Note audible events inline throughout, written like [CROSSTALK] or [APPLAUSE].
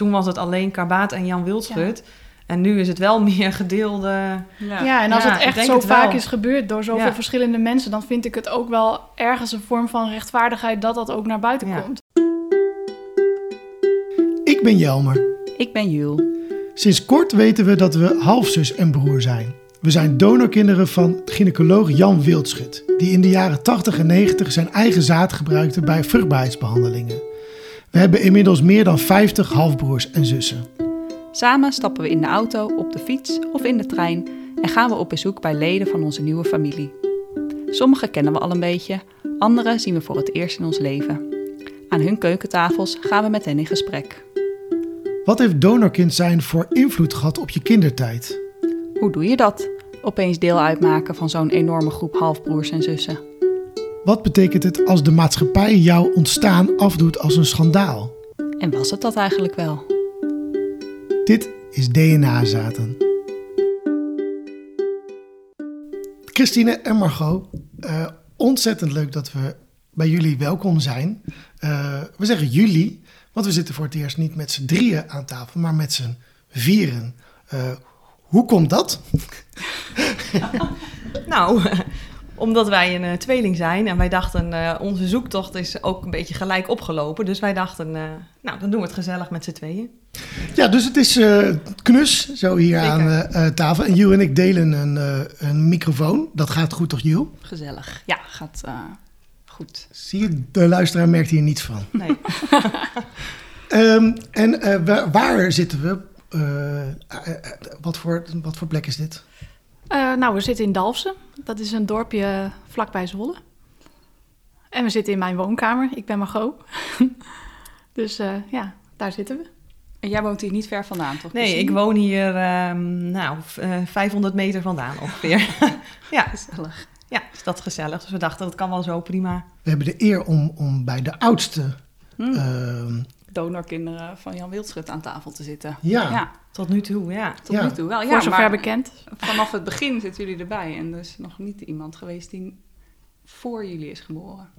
toen was het alleen Karbaat en Jan Wildschut. En nu is het wel [LAUGHS] meer gedeelde... Ja, Ja, en als Ja, het echt zo het vaak is gebeurd door zoveel Ja. verschillende mensen, dan vind ik het ook wel ergens een vorm van rechtvaardigheid dat dat ook naar buiten Ja. komt. Ik ben Jelmer. Ik ben Jul. Sinds kort weten we dat we halfzus en broer zijn. We zijn donorkinderen van gynaecoloog Jan Wildschut, die in de jaren 80 en 90 zijn eigen zaad gebruikte bij vruchtbaarheidsbehandelingen. We hebben inmiddels meer dan 50 halfbroers en zussen. Samen stappen we in de auto, op de fiets of in de trein en gaan we op bezoek bij leden van onze nieuwe familie. Sommige kennen we al een beetje, andere zien we voor het eerst in ons leven. Aan hun keukentafels gaan we met hen in gesprek. Wat heeft donorkind zijn voor invloed gehad op je kindertijd? Hoe doe je dat? Opeens deel uitmaken van zo'n enorme groep halfbroers en zussen. Wat betekent het als de maatschappij jouw ontstaan afdoet als een schandaal? En was het dat eigenlijk wel? Dit is DNA-zaten. Christine en Margot, eh, ontzettend leuk dat we bij jullie welkom zijn. Eh, we zeggen jullie, want we zitten voor het eerst niet met z'n drieën aan tafel, maar met z'n vieren. Eh, hoe komt dat? [LAUGHS] Nou, omdat wij een eh, tweeling zijn en wij dachten, eh, onze zoektocht is ook een beetje gelijk opgelopen. Dus wij dachten, eh, nou, dan doen we het gezellig met z'n tweeën. Ja, dus het is eh, knus, zo hier Zeker. aan tafel. En Jules en ik delen een, eh, een microfoon. Dat gaat goed, toch, Jules? Gezellig. Ja, gaat eh, goed. Zie je, de luisteraar merkt hier niets van. Nee. [LAUGHS] Ehm, en eh, waar, waar zitten we? Wat, voor, wat voor plek is dit? Eh, nou, we zitten in Dalfsen. Dat is een dorpje vlakbij Zwolle. En we zitten in mijn woonkamer. Ik ben Margot. [LAUGHS] dus eh, ja, daar zitten we. En jij woont hier niet ver vandaan, toch? Nee, ik woon hier, ehm, nou, v- eh, 500 meter vandaan ongeveer. [LAUGHS] ja, Gezellig. ja, is dat gezellig. Dus we dachten, dat kan wel zo prima. We hebben de eer om, om bij de oudste. Hm. ehm, Donorkinderen van Jan Wildschut aan tafel te zitten. ja, Ja, Tot nu toe, ja. tot Ja. nu toe wel. Ja, Voor zover maar bekend. vanaf het begin zitten jullie erbij. En er is nog niet iemand geweest die voor jullie is geboren.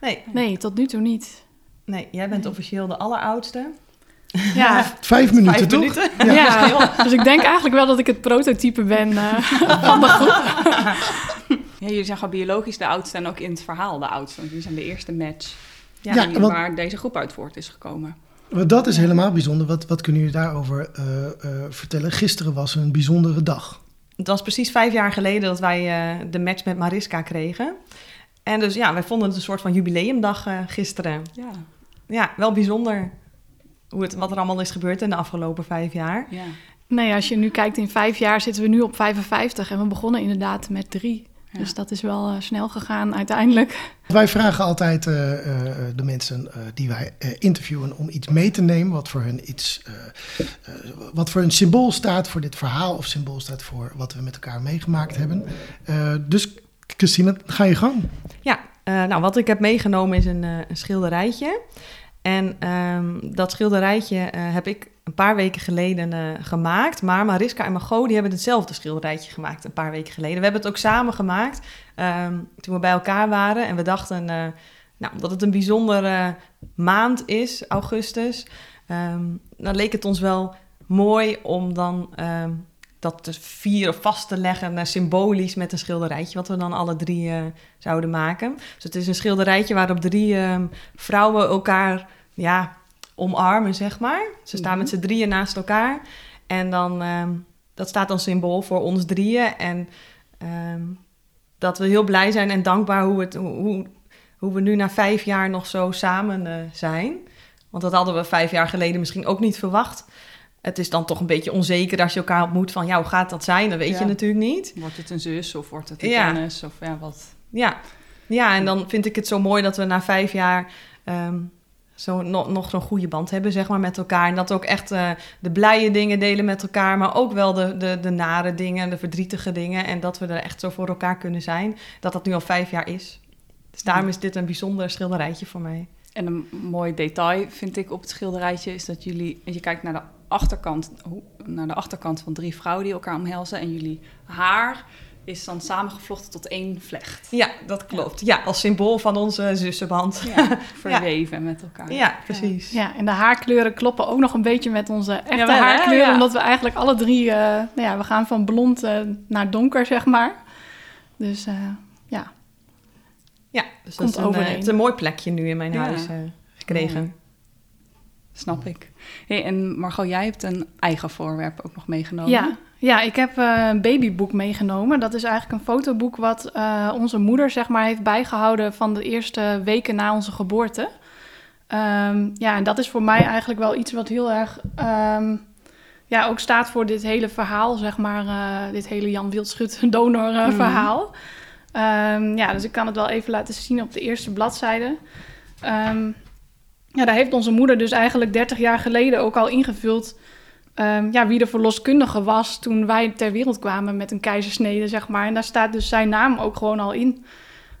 Nee, Nee, tot nu toe niet. nee, jij bent officieel de alleroudste. Ja, [LAUGHS] vijf minuten Vijf toch? minuten. ja. dus ik denk eigenlijk wel dat ik het prototype ben eh, [LAUGHS] van de groep. [LAUGHS] Ja, jullie zijn gewoon biologisch de oudste en ook in het verhaal de oudste. Want jullie zijn de eerste match Ja, Ja, die- want- waar deze groep uit voort is gekomen. Maar Dat is helemaal bijzonder. Wat, wat kunnen jullie daarover eh, eh, vertellen? Gisteren was een bijzondere dag. Het was precies vijf jaar geleden dat wij eh, de match met Mariska kregen. En dus ja, wij vonden het een soort van jubileumdag eh, gisteren. Ja, Ja, wel bijzonder hoe het, wat er allemaal is gebeurd in de afgelopen vijf jaar. ja. Nee, als je nu kijkt in vijf jaar zitten we nu op 55. En we begonnen inderdaad met drie. Ja. Dus dat is wel eh, snel gegaan uiteindelijk. Wij vragen altijd eh, eh, de mensen eh, die wij eh, interviewen om iets mee te nemen. Wat voor hun iets, wat voor een symbool staat voor dit verhaal. Of symbool staat voor wat we met elkaar meegemaakt hebben. Eh, dus Christine, ga je gang. Ja, eh, nou wat ik heb meegenomen is een, eh, een schilderijtje. En ehm, dat schilderijtje eh, heb ik een paar weken geleden eh, gemaakt. Maar Mariska en Margot die hebben hetzelfde schilderijtje gemaakt een paar weken geleden. We hebben het ook samen gemaakt ehm, toen we bij elkaar waren. En we dachten, eh, nou, omdat het een bijzondere maand is, augustus... ehm, dan leek het ons wel mooi om dan ehm, dat te vieren vast te leggen... eh, symbolisch met een schilderijtje... wat we dan alle drie zouden maken. Dus het is een schilderijtje waarop drie vrouwen elkaar ja, omarmen, zeg maar. Ze staan Mhm. met z'n drieën naast elkaar. En dan, ehm, dat staat dan symbool voor ons drieën. En ehm, dat we heel blij zijn en dankbaar hoe, het, hoe, hoe, we nu na vijf jaar nog zo samen eh, zijn. Want dat hadden we vijf jaar geleden misschien ook niet verwacht. Het is dan toch een beetje onzeker als je elkaar ontmoet van... ja, hoe gaat dat zijn? Dat weet Ja. je natuurlijk niet. Wordt het een zus of wordt het een Ja. kennis? Of ja, wat? Ja. ja, en dan vind ik het zo mooi dat we na vijf jaar ehm, zo, nog, nog zo'n goede band hebben, zeg maar, met elkaar. En dat ook echt eh, de blije dingen delen met elkaar, maar ook wel de, de, de nare dingen, de verdrietige dingen. En dat we er echt zo voor elkaar kunnen zijn, dat dat nu al vijf jaar is. Dus daarom is dit een bijzonder schilderijtje voor mij. En een mooi detail vind ik op het schilderijtje is dat jullie, als je kijkt naar de achterkant, naar de achterkant van drie vrouwen die elkaar omhelzen en jullie haar is dan samengevlochten tot één vlecht. Ja, dat klopt. Ja, als symbool van onze zussenband. [LAUGHS] Ja, verweven met elkaar. Ja, precies. Ja, en de haarkleuren kloppen ook nog een beetje met onze echte Ja, haarkleuren. Ja. Omdat we eigenlijk alle drie, eh, nou ja, we gaan van blond eh, naar donker, zeg maar. Dus eh, ja, Ja, dus dat Komt is een, overeen. het is een mooi plekje nu in mijn Ja. huis gekregen. Snap ik. Hey, en Margot, jij hebt een eigen voorwerp ook nog meegenomen. ja. Ja, ik heb eh, een babyboek meegenomen. Dat is eigenlijk een fotoboek wat eh, onze moeder, zeg maar, heeft bijgehouden van de eerste weken na onze geboorte. Ehm, ja, en dat is voor mij eigenlijk wel iets wat heel erg, ehm, ja, ook staat voor dit hele verhaal, zeg maar, eh, dit hele Jan Wildschut [LAUGHS] donor Mhm. verhaal. Ehm, ja, dus ik kan het wel even laten zien op de eerste bladzijde. Ja, daar heeft onze moeder dus eigenlijk 30 jaar geleden ook al ingevuld ehm, ja, wie de verloskundige was toen wij ter wereld kwamen met een keizersnede, zeg maar. En daar staat dus zijn naam ook gewoon al in,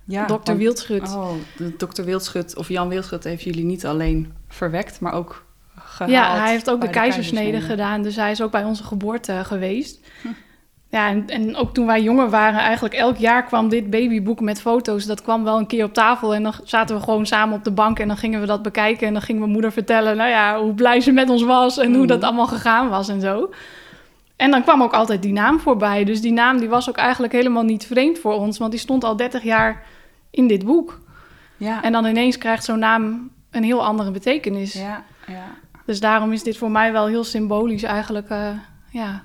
ja Dr. want- Wildschut. Oh, de Dr. Wildschut of Jan Wildschut heeft jullie niet alleen verwekt, maar ook gehaald. Ja, hij heeft ook de keizersnede gedaan, dus hij is ook bij onze geboorte geweest. Hm. [LAUGHS] Ja, en, en ook toen wij jonger waren, eigenlijk elk jaar kwam dit babyboek met foto's. Dat kwam wel een keer op tafel en dan zaten we gewoon samen op de bank en dan gingen we dat bekijken. En dan ging mijn moeder vertellen, nou ja, hoe blij ze met ons was en hoe Mhm. dat allemaal gegaan was en zo. En dan kwam ook altijd die naam voorbij. Dus die naam die was ook eigenlijk helemaal niet vreemd voor ons, want die stond al 30 jaar in dit boek. Ja, En dan ineens krijgt zo'n naam een heel andere betekenis. ja, ja. Dus daarom is dit voor mij wel heel symbolisch eigenlijk, eh, ja,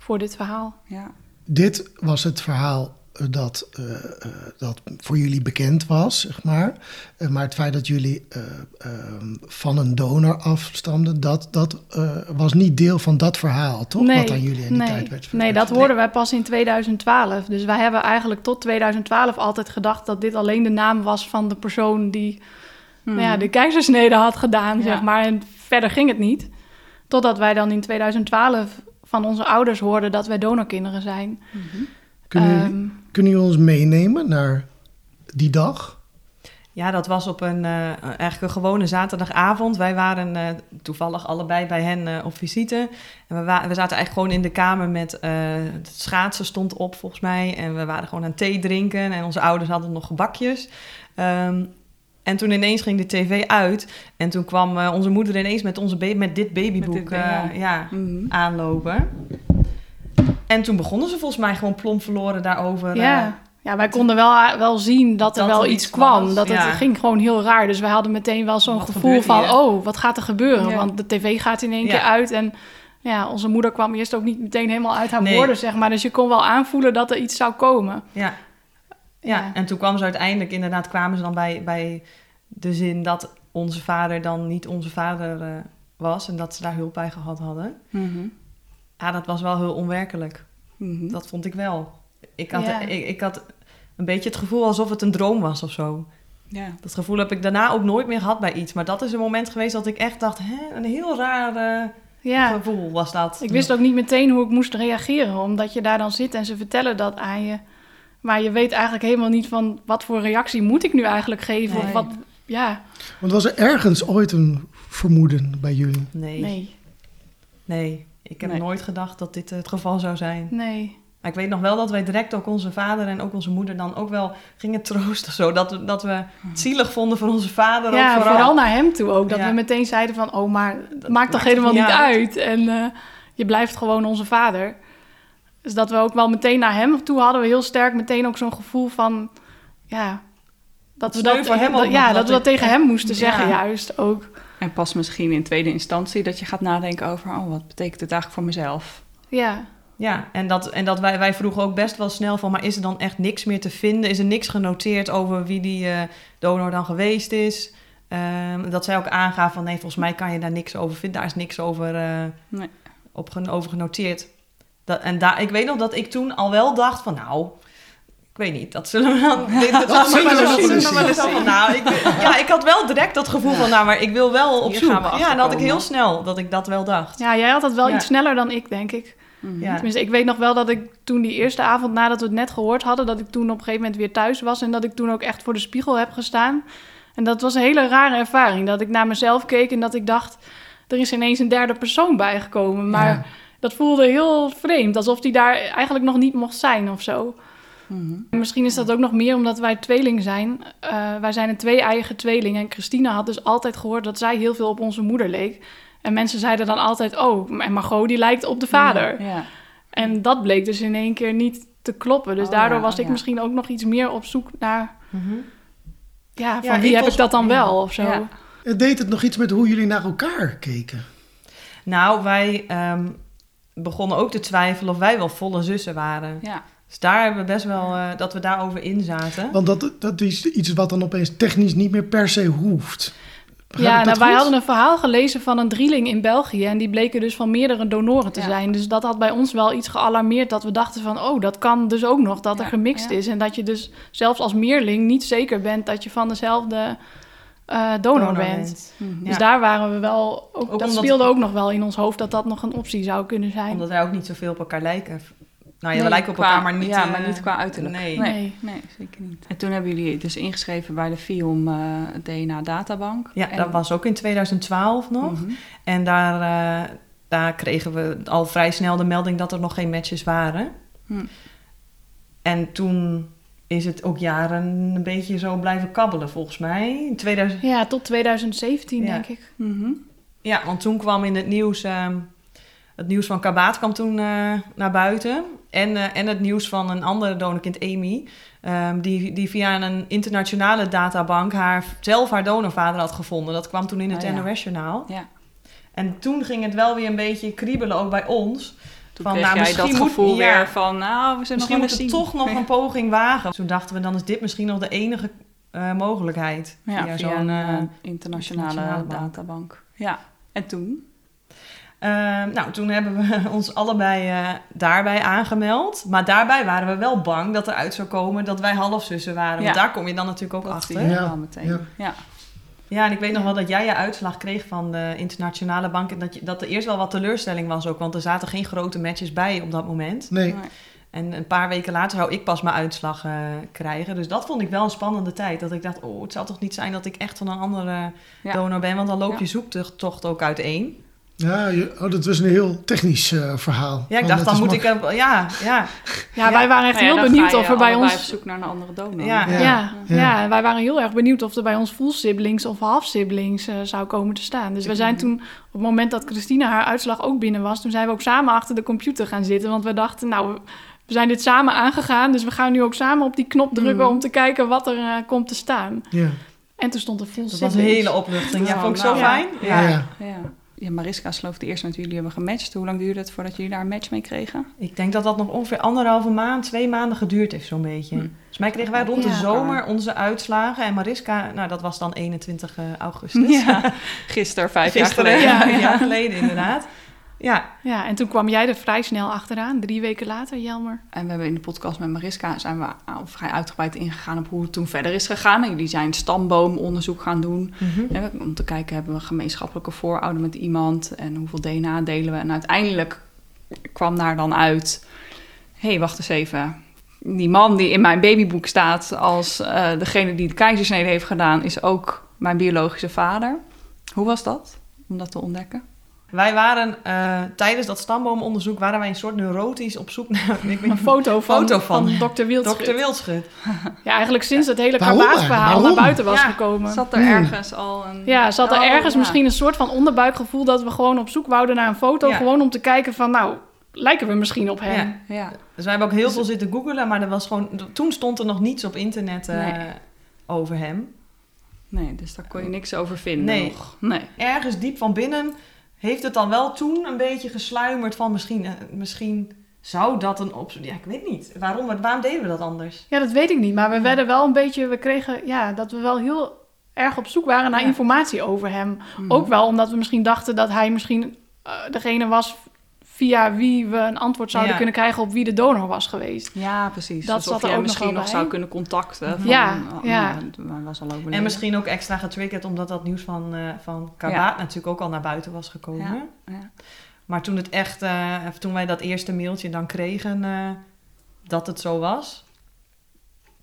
voor dit verhaal. ja. Dit was het verhaal eh, dat, eh, eh, dat voor jullie bekend was, zeg maar. Maar het feit dat jullie eh, ehm, van een donor afstamden, dat, dat eh, was niet deel van dat verhaal, toch? Wat aan jullie in die nee, tijd werd nee, dat hoorden wij pas in 2012. Dus wij hebben eigenlijk tot 2012 altijd gedacht dat dit alleen de naam was van de persoon die nou ja, de keizersnede had gedaan, Ja. zeg maar. En verder ging het niet. Totdat wij dan in 2012 van onze ouders hoorden dat wij donorkinderen zijn. Mhm. Kunnen, jullie- Ehm, kunnen jullie ons meenemen naar die dag? Ja, dat was op een, eh, eigenlijk een gewone zaterdagavond. Wij waren eh, toevallig allebei bij hen eh, op visite. En we, wa- we zaten eigenlijk gewoon in de kamer met... eh, het schaatsen stond op, volgens mij. En we waren gewoon aan thee drinken. En onze ouders hadden nog gebakjes. Ehm, en toen ineens ging de tv uit. En toen kwam eh, onze moeder ineens met, onze met dit babyboek Met dit ding, eh, ja. Mhm. aanlopen. En toen begonnen ze volgens mij gewoon plomp verloren daarover. ja. eh, ja, wij konden wel, wel zien dat er Dat wel er iets kwam. was, dat het ja. ging gewoon heel raar. Dus wij hadden meteen wel zo'n gevoel van... hier? oh, wat gaat er gebeuren? Ja. Want de tv gaat in één Ja. keer uit. En ja, onze moeder kwam eerst ook niet meteen helemaal uit haar Nee. woorden, zeg maar. Dus je kon wel aanvoelen dat er iets zou komen. Ja. Ja, en toen kwam ze uiteindelijk, inderdaad, kwamen ze dan bij, bij de zin dat onze vader dan niet onze vader eh, was en dat ze daar hulp bij gehad hadden. Mhm. Ja, dat was wel heel onwerkelijk. Mhm. Dat vond ik wel. Ik had, Ja. ik, ik had een beetje het gevoel alsof het een droom was of zo. Ja. Dat gevoel heb ik daarna ook nooit meer gehad bij iets. Maar dat is een moment geweest dat ik echt dacht, hè, een heel raar eh, Ja, gevoel was dat. ik wist ook niet meteen hoe ik moest reageren. Omdat je daar dan zit en ze vertellen dat aan je. Maar je weet eigenlijk helemaal niet van... wat voor reactie moet ik nu eigenlijk geven? Of wat, ja, Want was er ergens ooit een vermoeden bij jullie? Nee, nee. nee, Ik heb Nee. nooit gedacht dat dit het geval zou zijn. nee. Maar ik weet nog wel dat wij direct ook onze vader en ook onze moeder dan ook wel gingen troosten. Zo, dat, we, dat we het zielig vonden voor onze vader. Ja, ook vooral. naar hem toe ook. Dat Ja. we meteen zeiden van... oh, maar het maakt toch maakt helemaal niet uit. En eh, je blijft gewoon onze vader. Dus dat we ook wel meteen naar hem toe hadden... we heel sterk meteen ook zo'n gevoel van... ja, dat we dat, hem ja, dat we dat tegen hem moesten Ja. zeggen juist ook. En pas misschien in tweede instantie dat je gaat nadenken over... oh, wat betekent dit eigenlijk voor mezelf? Ja, Ja, en dat, en dat wij, wij vroegen ook best wel snel van... maar is er dan echt niks meer te vinden? Is er niks genoteerd over wie die eh, donor dan geweest is? Ehm, dat zij ook aangaf van... nee, volgens mij kan je daar niks over vinden. Daar is niks over, eh, Nee. op gen- over genoteerd. Dat, en daar, ik weet nog dat ik toen al wel dacht van... nou, ik weet niet, dat zullen we dan... [LAUGHS] dit- dat Dat zullen we zullen we dan nog zien. eens Maar zien. nou, ik, ja, ik had wel direct dat gevoel van... nou, maar ik wil wel op Hier zoek. Ja, en dat had ik heel snel dat ik dat wel dacht. ja jij had dat wel Ja. iets sneller dan ik, denk ik. Mhm. Ja. Tenminste, ik weet nog wel dat ik toen die eerste avond nadat we het net gehoord hadden, dat ik toen op een gegeven moment weer thuis was en dat ik toen ook echt voor de spiegel heb gestaan. En dat was een hele rare ervaring. Dat ik naar mezelf keek en dat ik dacht, er is ineens een derde persoon bijgekomen. Maar Ja. Dat voelde heel vreemd. Alsof die daar eigenlijk nog niet mocht zijn of zo. Mhm. Misschien is dat ook nog meer omdat wij tweeling zijn. Eh, wij zijn een twee-eigen tweeling. En Christina had dus altijd gehoord dat zij heel veel op onze moeder leek. En mensen zeiden dan altijd, oh, en Margot die lijkt op de vader. Ja. En dat bleek dus in één keer niet te kloppen. Dus Oh, daardoor ja, was ik ja. misschien ook nog iets meer op zoek naar... Mhm. Ja, van Ja, wie ik heb was- ik dat dan ja. wel of zo. Deed het nog iets met hoe jullie naar elkaar keken? Nou, wij ehm, begonnen ook te twijfelen of wij wel volle zussen waren. Ja. Dus daar hebben we best wel eh, dat we daarover in zaten. Want dat, dat is iets wat dan opeens technisch niet meer per se hoeft. Begrijp Ja, nou, wij hadden een verhaal gelezen van een drieling in België. En die bleken dus van meerdere donoren te Ja. zijn. Dus dat had bij ons wel iets gealarmeerd. Dat we dachten van, oh, dat kan dus ook nog. Dat er gemixt ja. is. En dat je dus zelfs als meerling niet zeker bent dat je van dezelfde eh, donor, bent. Mhm. Dus Ja. daar waren we wel... Ook, dat omdat- speelde ook nog wel in ons hoofd dat dat nog een optie zou kunnen zijn. Omdat wij ook niet zoveel op elkaar lijken. Nou ja, Nee, we lijken op qua- elkaar, maar niet... Ja, eh, maar niet qua uiterlijk. Nee. Nee, Nee. nee, zeker niet. En toen hebben jullie dus ingeschreven bij de FIOM eh, DNA-databank. Ja, En- dat was ook in 2012 nog. Mhm. En daar, eh, daar kregen we al vrij snel de melding dat er nog geen matches waren. Hm. En toen is het ook jaren een beetje zo blijven kabbelen, volgens mij. In 2000... Ja, tot 2017 Ja. denk ik. Mhm. Ja, want toen kwam in het nieuws... ehm, het nieuws van Kabaat kwam toen eh, naar buiten. En, eh, en het nieuws van een andere donorkind, Amy... ehm, die, die via een internationale databank haar, zelf haar donorvader had gevonden. Dat kwam toen in het Oh ja. NOS-journaal. Ja. En toen ging het wel weer een beetje kriebelen, ook bij ons. Toen Van, kreeg nou, jij moet- gevoel ja. weer van, nou, we nog Misschien moet het zien. toch nog een poging wagen. Toen dachten we, dan is dit misschien nog de enige eh, mogelijkheid. Ja, via via zo'n... eh, eh, internationale, internationale bank. databank. Ja, en toen? Ehm, nou, toen hebben we [LAUGHS] ons allebei eh, daarbij aangemeld. Maar daarbij waren we wel bang dat eruit zou komen dat wij halfzussen waren. Want daar kom je dan natuurlijk ook Dat achter. Ja, wel meteen. ja. Ja. Ja, en ik weet nog wel dat jij je uitslag kreeg van de internationale bank. En dat, je, dat er eerst wel wat teleurstelling was ook. Want er zaten geen grote matches bij op dat moment. Nee. Maar- En een paar weken later zou ik pas mijn uitslag eh, krijgen. Dus dat vond ik wel een spannende tijd. Dat ik dacht, oh, het zal toch niet zijn dat ik echt van een andere Ja. donor ben. Want dan loop Ja. je zoektocht ook uiteen. Ja, je, oh, dat was een heel technisch eh, verhaal. Ja, ik Want dacht, dan moet mag- ik... er- Ja, ja. Ja, wij waren echt Nou ja, heel benieuwd of er bij ons... op zoek naar een andere donor. Ja. Ja. Ja, ja. ja. wij waren heel erg benieuwd of er bij ons full siblings of half siblings eh, zou komen te staan. Dus we zijn toen, op het moment dat Christina haar uitslag ook binnen was, toen zijn we ook samen achter de computer gaan zitten. Want we dachten, nou, we zijn dit samen aangegaan, dus we gaan nu ook samen op die knop drukken Mhm. om te kijken wat er eh, komt te staan. Ja. En toen stond er full Dat was een hele opluchting. Ja, Oh, vond ik zo fijn. Ja. Ja. Ja. Mariska sloofde eerst met jullie hebben gematcht. Hoe lang duurde het voordat jullie daar een match mee kregen? Ik denk dat dat nog ongeveer anderhalve maand, twee maanden geduurd heeft zo'n beetje. Hm. Volgens mij kregen wij rond de Ja. zomer onze uitslagen. En Mariska, nou dat was dan 21 augustus. Ja, [LAUGHS] gisteren, vijf jaar geleden. ja, Ja. geleden inderdaad. Ja, Ja, en toen kwam jij er vrij snel achteraan, drie weken later, Jelmer. En we hebben in de podcast met Mariska zijn we vrij uitgebreid ingegaan op hoe het toen verder is gegaan. En jullie zijn stamboomonderzoek gaan doen. Mhm. Om te kijken, hebben we gemeenschappelijke voorouder met iemand? En hoeveel DNA delen we? En uiteindelijk kwam daar dan uit... Hé, hey, wacht eens even. Die man die in mijn babyboek staat als eh, degene die de keizersnede heeft gedaan... is ook mijn biologische vader. Hoe was dat om dat te ontdekken? Wij waren eh, tijdens dat stamboomonderzoek waren wij een soort neurotisch op zoek naar [LAUGHS] ik weet Een foto van, Foto van van dokter Wildschut. dokter Wildschut. [LAUGHS] Ja, eigenlijk sinds het hele eigenlijk? naar buiten was Ja. gekomen. Zat er Hmm. ergens al een... Ja, zat er Oh, ergens ja. misschien een soort van onderbuikgevoel dat we gewoon op zoek wouden naar een foto. Ja. Gewoon om te kijken van, nou, lijken we misschien op hem? Ja. Ja, Dus wij hebben ook heel veel zitten googelen, maar er was gewoon, toen stond er nog niets op internet eh, Nee. over hem. nee, dus daar kon je niks over vinden Nee. nog. Nee. Ergens diep van binnen heeft het dan wel toen een beetje gesluimerd van misschien, eh, misschien zou dat een optie... Ja, ik weet niet. Waarom, waarom deden we dat anders? Ja, dat weet ik niet. Maar we werden wel een beetje, we kregen, ja, dat we wel heel erg op zoek waren naar Ja. informatie over hem. Mhm. Ook wel omdat we misschien dachten dat hij misschien eh, degene was via wie we een antwoord zouden Ja. kunnen krijgen op wie de donor was geweest. Ja, precies. Dat Alsof zat er ook nog misschien nog zou kunnen contacten. Van, Ja, oh, ja. was al. En misschien ook extra getriggerd omdat dat nieuws van, eh van Kabaat natuurlijk ook al naar buiten was gekomen. Ja, ja. Maar toen het echt, eh, toen wij dat eerste mailtje dan kregen eh, dat het zo was,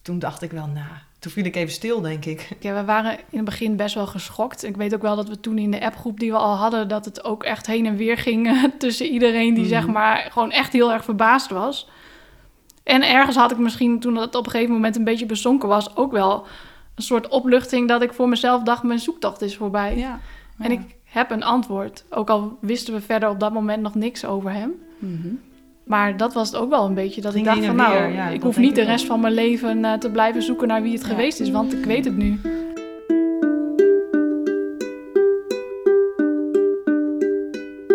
toen dacht ik wel, nou, toen viel ik even stil, denk ik. Ja, we waren in het begin best wel geschokt. Ik weet ook wel dat we toen in de appgroep die we al hadden, dat het ook echt heen en weer ging eh, [LAUGHS] tussen iedereen die zeg maar gewoon echt heel erg verbaasd was. En ergens had ik misschien toen dat op een gegeven moment een beetje bezonken was, ook wel een soort opluchting dat ik voor mezelf dacht, mijn zoektocht is voorbij. Ja. En ik heb een antwoord. Ook al wisten we verder op dat moment nog niks over hem. Mhm. Maar dat was het ook wel een beetje. Dat Ging ik dacht van nou, weer, ja, ik hoef niet de rest ook. van mijn leven eh, te blijven zoeken naar wie het Ja. geweest is. Want ik weet het nu.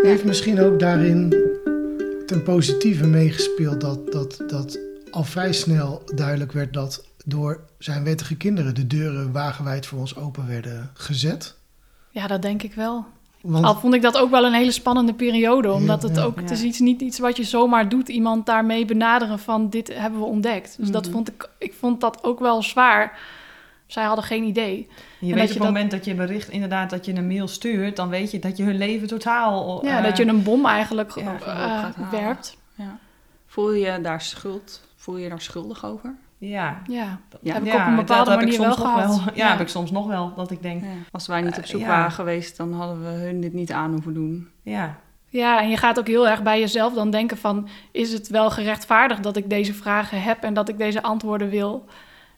Heeft misschien ook daarin ten positieve meegespeeld dat, dat, dat al vrij snel duidelijk werd dat door zijn wettige kinderen de deuren wagenwijd voor ons open werden gezet. Ja, dat denk ik wel. Want Al vond ik dat ook wel een hele spannende periode. Omdat het Ja. ook, het is Ja. iets, niet iets wat je zomaar doet. Iemand daarmee benaderen van dit hebben we ontdekt. Dus dat Mhm. vond ik, ik vond dat ook wel zwaar. Zij hadden geen idee. Je En weet op het moment dat je bericht, inderdaad, dat je een mail stuurt, dan weet je dat je hun leven totaal... Ja, eh, dat je een bom eigenlijk ja, eh, werpt. Ja. Voel je daar schuld? Voel je daar schuldig over? Ja, Ja, Ja. heb ik Ja, op een dat bepaalde heb ik manier wel soms nog gehad. wel. Ja, heb ik soms nog wel, dat ik denk, Ja. Als wij niet op zoek Eh, ja. waren geweest, dan hadden we hun dit niet aan hoeven doen. ja, Ja, en je gaat ook heel erg bij jezelf dan denken van... is het wel gerechtvaardigd dat ik deze vragen heb en dat ik deze antwoorden wil?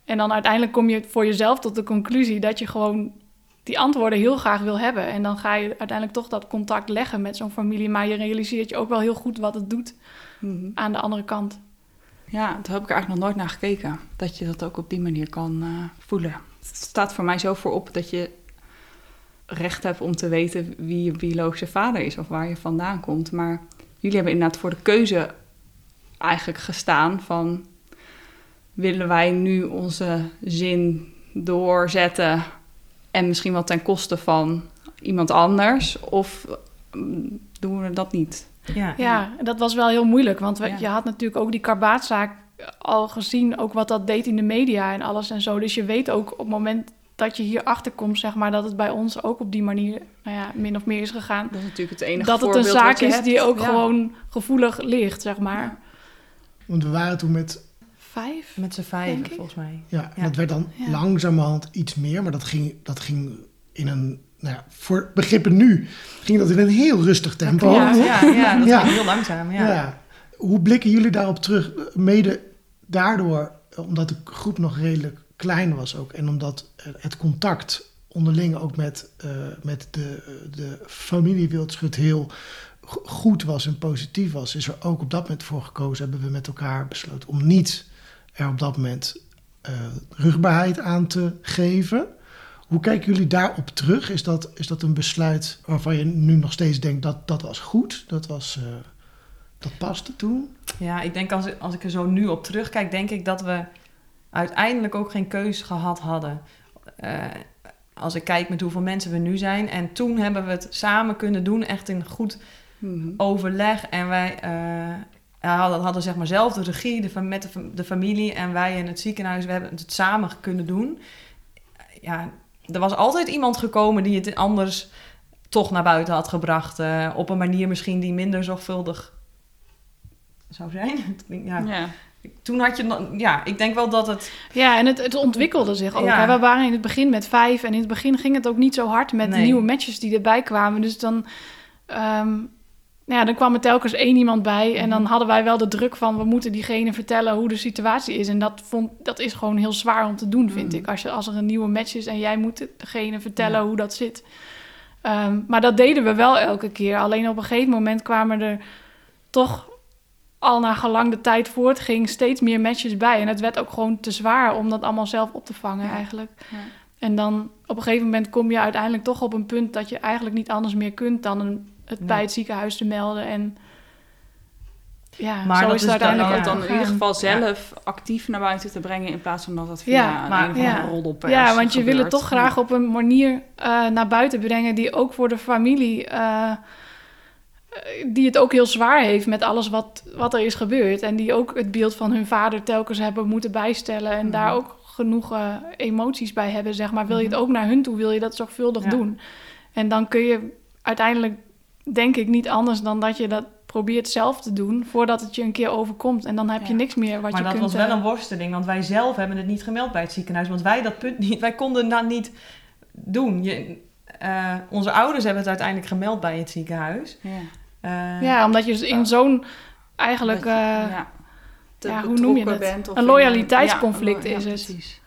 En dan uiteindelijk kom je voor jezelf tot de conclusie dat je gewoon die antwoorden heel graag wil hebben. En dan ga je uiteindelijk toch dat contact leggen met zo'n familie. Maar je realiseert je ook wel heel goed wat het doet Mhm. aan de andere kant. Ja, daar heb ik er eigenlijk nog nooit naar gekeken. Dat je dat ook op die manier kan eh, voelen. Het staat voor mij zo voorop dat je recht hebt om te weten wie je biologische vader is of waar je vandaan komt. Maar jullie hebben inderdaad voor de keuze eigenlijk gestaan van willen wij nu onze zin doorzetten en misschien wel ten koste van iemand anders of mm, doen we dat niet? Ja. Ja, en dat was wel heel moeilijk. Want we- Ja. je had natuurlijk ook die karbaatzaak al gezien. Ook wat dat deed in de media en alles en zo. Dus je weet ook op het moment dat je hier achter komt, zeg maar, dat het bij ons ook op die manier, nou ja, min of meer is gegaan. Dat is natuurlijk het enige dat het een zaak is hebt. die ook Ja. gewoon gevoelig ligt, zeg maar. Ja. Want we waren toen met, Vijf? Met z'n vijf, volgens mij. ja, en dat werd dan Ja. langzamerhand iets meer, maar dat ging, dat ging in een, nou ja, voor begrippen nu, ging dat in een heel rustig tempo. Ja, ja, ja, [LAUGHS] dat ging heel langzaam, ja. Ja. Hoe blikken jullie daarop terug? Mede daardoor, omdat de groep nog redelijk klein was ook. En omdat het contact onderling ook met, eh, met de, de familie Wildschut heel go- goed was en positief was. Is er ook op dat moment voor gekozen, hebben we met elkaar besloten om niet er op dat moment eh, rugbaarheid aan te geven. Hoe kijken jullie daarop terug? Is dat, is dat een besluit waarvan je nu nog steeds denkt dat dat was goed? Dat was... eh, dat paste toen. Ja, ik denk als, als ik er zo nu op terugkijk, denk ik dat we uiteindelijk ook geen keus gehad hadden. Eh, als ik kijk met hoeveel mensen we nu zijn. En toen hebben we het samen kunnen doen, echt in goed Mhm. overleg. En wij eh, hadden, hadden zeg maar zelf de regie de, met de, de familie en wij in het ziekenhuis. We hebben het samen kunnen doen. Ja, er was altijd iemand gekomen die het anders toch naar buiten had gebracht. eh, op een manier misschien die minder zorgvuldig zou zijn. [LAUGHS] Het klinkt- Ja. Ja. Toen had je, nog- ja, ik denk wel dat het, Ja, en het, het ontwikkelde zich ook. Ja. We waren in het begin met vijf en in het begin ging het ook niet zo hard met de nieuwe matches die erbij kwamen. Dus dan, ehm, nou ja, dan kwam er telkens één iemand bij en dan Mhm. hadden wij wel de druk van we moeten diegene vertellen hoe de situatie is. En dat, vond, dat is gewoon heel zwaar om te doen, vind Mhm. ik. Als, je, als er een nieuwe match is en jij moet degene vertellen Ja. hoe dat zit. Ehm, maar dat deden we wel elke keer. Alleen op een gegeven moment kwamen er toch al naar gelang de tijd voortging steeds meer matches bij. En het werd ook gewoon te zwaar om dat allemaal zelf op te vangen Ja. eigenlijk. Ja. En dan op een gegeven moment kom je uiteindelijk toch op een punt dat je eigenlijk niet anders meer kunt dan een, het Nee. bij het ziekenhuis te melden. En ja, Maar zo dat is het dan uiteindelijk in ieder geval zelf actief naar buiten te brengen in plaats van dat het via Ja, een maar- ja. roddelpers Ja, want je wil het toch graag op een manier eh, naar buiten brengen die ook voor de familie, eh, die het ook heel zwaar heeft met alles wat, wat er is gebeurd. En die ook het beeld van hun vader telkens hebben moeten bijstellen en daar ook genoeg eh, emoties bij hebben, zeg maar. Wil je het Mhm. ook naar hun toe, wil je dat zorgvuldig Ja. doen. En dan kun je uiteindelijk, denk ik, niet anders dan dat je dat probeer het zelf te doen voordat het je een keer overkomt. En dan heb je Ja. niks meer wat maar je dat kunt... was wel eh, een worsteling, want wij zelf hebben het niet gemeld bij het ziekenhuis. Want wij dat punt niet, wij konden dat niet doen. Je, eh, onze ouders hebben het uiteindelijk gemeld bij het ziekenhuis. Ja. Eh, Ja, omdat je dus in zo'n eigenlijk... Dat je- eh, ja, hoe noem je het? bent Een loyaliteitsconflict ja, ja, is het. Precies.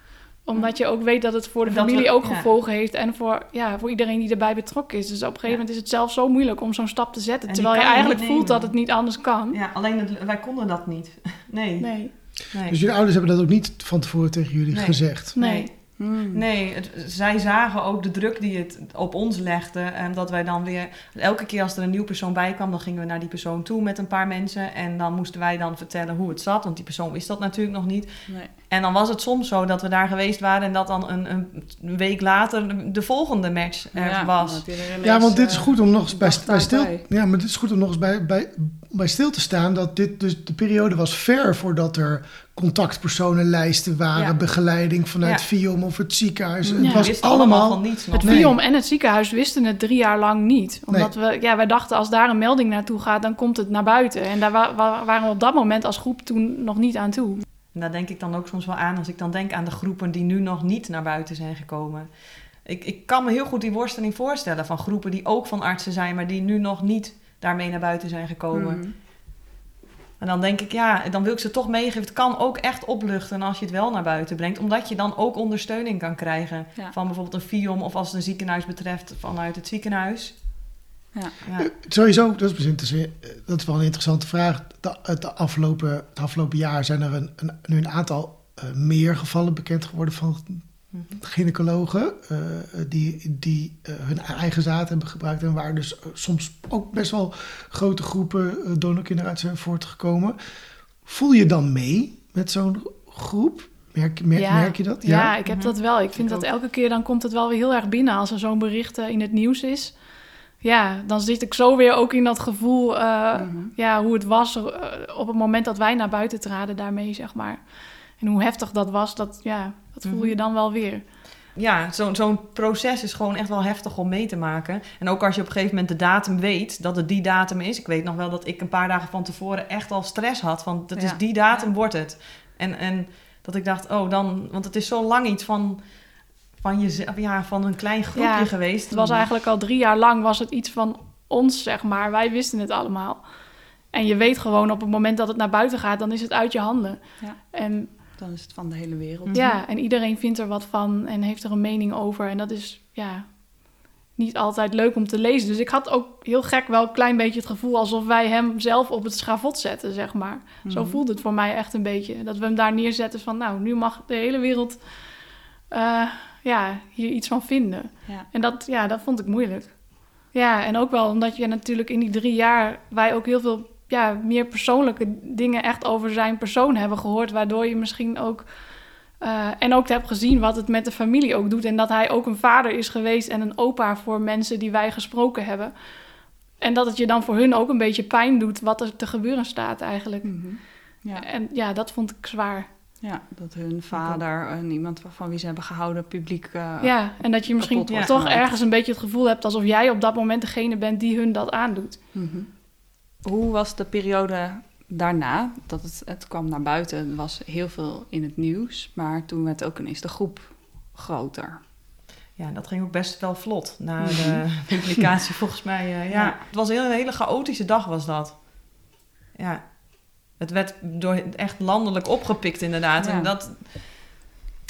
Omdat je ook weet dat het voor de Dat we- familie ook ja. gevolgen heeft en voor, ja, voor iedereen die erbij betrokken is. Dus op een gegeven Ja. moment is het zelf zo moeilijk om zo'n stap te zetten. En Terwijl je eigenlijk voelt dat het niet anders kan. ja, alleen het- wij konden dat niet. [LAUGHS] Nee. Nee, nee. Dus jullie ouders hebben dat ook niet van tevoren tegen jullie Nee. gezegd. nee. Hmm. Nee, het- zij zagen ook de druk die het op ons legde. En dat wij dan weer... Elke keer als er een nieuw persoon bij kwam... dan gingen we naar die persoon toe met een paar mensen. En dan moesten wij dan vertellen hoe het zat. Want die persoon wist dat natuurlijk nog niet. Nee. En dan was het soms zo dat we daar geweest waren... en dat dan een, een week later de, de volgende match er Ja, was. Ja, want dit is eh, goed om nog eens bij, dag bij stil. Ja, maar dit is goed om nog eens bij, bij, bij stil te staan. Dat dit dus de periode was ver voordat er contactpersonenlijsten waren, Ja. begeleiding vanuit Ja. VIOM of het ziekenhuis. Het was allemaal. van niets. Het Nee. VIOM en het ziekenhuis wisten het drie jaar lang niet. Omdat we, ja, wij dachten als daar een melding naartoe gaat, dan komt het naar buiten. En daar wa- wa- waren we op dat moment als groep toen nog niet aan toe. En daar denk ik dan ook soms wel aan als ik dan denk aan de groepen die nu nog niet naar buiten zijn gekomen. Ik, ik kan me heel goed die worsteling voorstellen van groepen die ook van artsen zijn, maar die nu nog niet daarmee naar buiten zijn gekomen. Mhm. En dan denk ik, ja, dan wil ik ze toch meegeven. Het kan ook echt opluchten als je het wel naar buiten brengt. Omdat je dan ook ondersteuning kan krijgen. Ja. Van bijvoorbeeld een FIOM of als het een ziekenhuis betreft vanuit het ziekenhuis. Ja. Ja. Eh, Sowieso, dat is, best interessant. Eh, dat is wel een interessante vraag. De, het, afgelopen, het afgelopen jaar zijn er een, een, nu een aantal eh, meer gevallen bekend geworden van Mhm. gynaecologen eh, die, die eh, hun eigen zaad hebben gebruikt en waar dus soms ook best wel grote groepen uh, donorkinderen uit zijn voortgekomen. Voel je dan mee met zo'n groep? Merk, mer- Ja. merk je dat? Ja, ik heb dat wel. Ik vind Ik dat ook. elke keer dan komt het wel weer heel erg binnen als er zo'n bericht in het nieuws is. Ja, dan zit ik zo weer ook in dat gevoel, eh, Mhm. ja, hoe het was eh, op het moment dat wij naar buiten traden daarmee, zeg maar. En hoe heftig dat was, dat, ja, dat voel je Mhm. dan wel weer. ja, zo'n zo'n proces is gewoon echt wel heftig om mee te maken. En ook als je op een gegeven moment de datum weet, dat het die datum is. Ik weet nog wel dat ik een paar dagen van tevoren echt al stress had. Van, dat Ja. is die datum wordt het. En, en dat ik dacht, oh dan... Want het is zo lang iets van, van, je, ja, van een klein groepje Ja, geweest. Het was eigenlijk al drie jaar lang was het iets van ons, zeg maar. Wij wisten het allemaal. En je weet gewoon op het moment dat het naar buiten gaat, dan is het uit je handen. Ja. En Dan is het van de hele wereld. Mhm. Ja, en iedereen vindt er wat van en heeft er een mening over. En dat is ja, niet altijd leuk om te lezen. Dus ik had ook heel gek wel een klein beetje het gevoel alsof wij hem zelf op het schavot zetten, zeg maar. Zo Mhm. voelde het voor mij echt een beetje. Dat we hem daar neerzetten van, nou, nu mag de hele wereld eh, ja, hier iets van vinden. Ja. En dat, ja, dat vond ik moeilijk. Ja, en ook wel omdat je natuurlijk in die drie jaar... wij ook heel veel ja, meer persoonlijke dingen echt over zijn persoon hebben gehoord... waardoor je misschien ook... eh, en ook hebt gezien wat het met de familie ook doet... en dat hij ook een vader is geweest en een opa voor mensen die wij gesproken hebben. En dat het je dan voor hun ook een beetje pijn doet wat er te gebeuren staat eigenlijk. Mhm. Ja. En ja, dat vond ik zwaar. Ja, dat hun vader en iemand van wie ze hebben gehouden publiek... eh, ja, en dat je misschien toch ergens een beetje het gevoel hebt... alsof jij op dat moment degene bent die hun dat aandoet. Mhm. Hoe was de periode daarna? Dat het, het kwam naar buiten, was heel veel in het nieuws, maar toen werd ook ineens de groep groter. Ja, dat ging ook best wel vlot na [LAUGHS] de publicatie volgens mij. eh, ja. Ja. Het was een hele, hele chaotische dag was dat. Ja. Het werd door echt landelijk opgepikt inderdaad. Ja. En dat,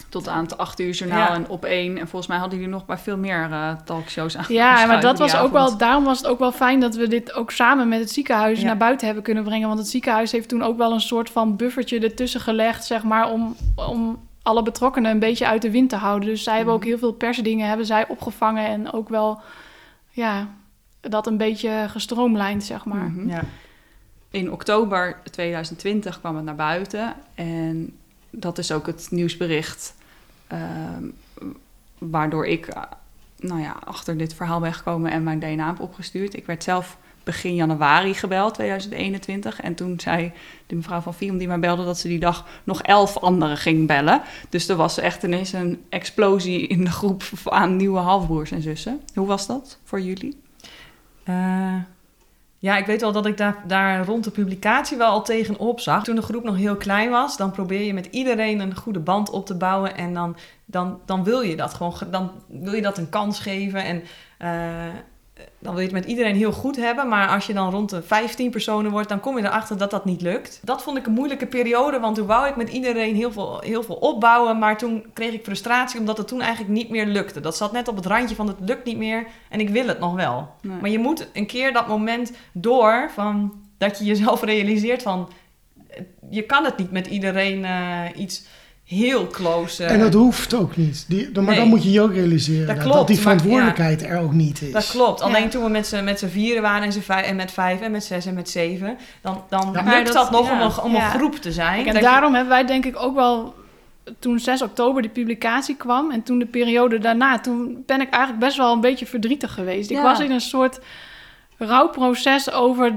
Tot aan het acht uur journaal Ja. en op één. En volgens mij hadden jullie nog bij veel meer eh, talkshows aan. Ja, maar dat was ook wel, daarom was het ook wel fijn dat we dit ook samen met het ziekenhuis Ja. naar buiten hebben kunnen brengen. Want het ziekenhuis heeft toen ook wel een soort van buffertje ertussen gelegd, zeg maar, om, om alle betrokkenen een beetje uit de wind te houden. Dus zij hebben ook Mhm. heel veel persdingen hebben zij opgevangen en ook wel, ja, dat een beetje gestroomlijnd, zeg maar. Mhm. ja. In oktober 2020 kwam het naar buiten. En dat is ook het nieuwsbericht ehm, waardoor ik eh, nou ja, achter dit verhaal ben gekomen en mijn DNA heb opgestuurd. Ik werd zelf begin januari gebeld, 2021. En toen zei de mevrouw van Vium die mij belde dat ze die dag nog elf anderen ging bellen. Dus er was echt ineens een explosie in de groep aan nieuwe halfbroers en zussen. Hoe was dat voor jullie? Eh, Ja, ik weet wel dat ik daar, daar rond de publicatie wel al tegenop zag. Toen de groep nog heel klein was, dan probeer je met iedereen een goede band op te bouwen. En dan, dan, dan wil je dat gewoon, dan wil je dat een kans geven. En uh, dan wil je het met iedereen heel goed hebben. Maar als je dan rond de 15 personen wordt, dan kom je erachter dat dat niet lukt. Dat vond ik een moeilijke periode, want toen wou ik met iedereen heel veel, heel veel opbouwen. Maar toen kreeg ik frustratie omdat het toen eigenlijk niet meer lukte. Dat zat net op het randje van het lukt niet meer en ik wil het nog wel. Maar je moet een keer dat moment door van dat je jezelf realiseert van je kan het niet met iedereen uh, iets heel close. En dat hoeft ook niet. Die, maar dan moet je je ook realiseren dat, dat die verantwoordelijkheid er ook niet is. Dat klopt. Alleen toen we met z'n, met z'n vieren waren en, z'n vijf, en met vijf en met zes en met zeven, dan, dan lukt dat, nog om, een, om een groep te zijn. en daarom hebben wij denk ik ook wel toen 6 oktober de publicatie kwam en toen de periode daarna, toen ben ik eigenlijk best wel een beetje verdrietig geweest. Ik was in een soort rouwproces over eh,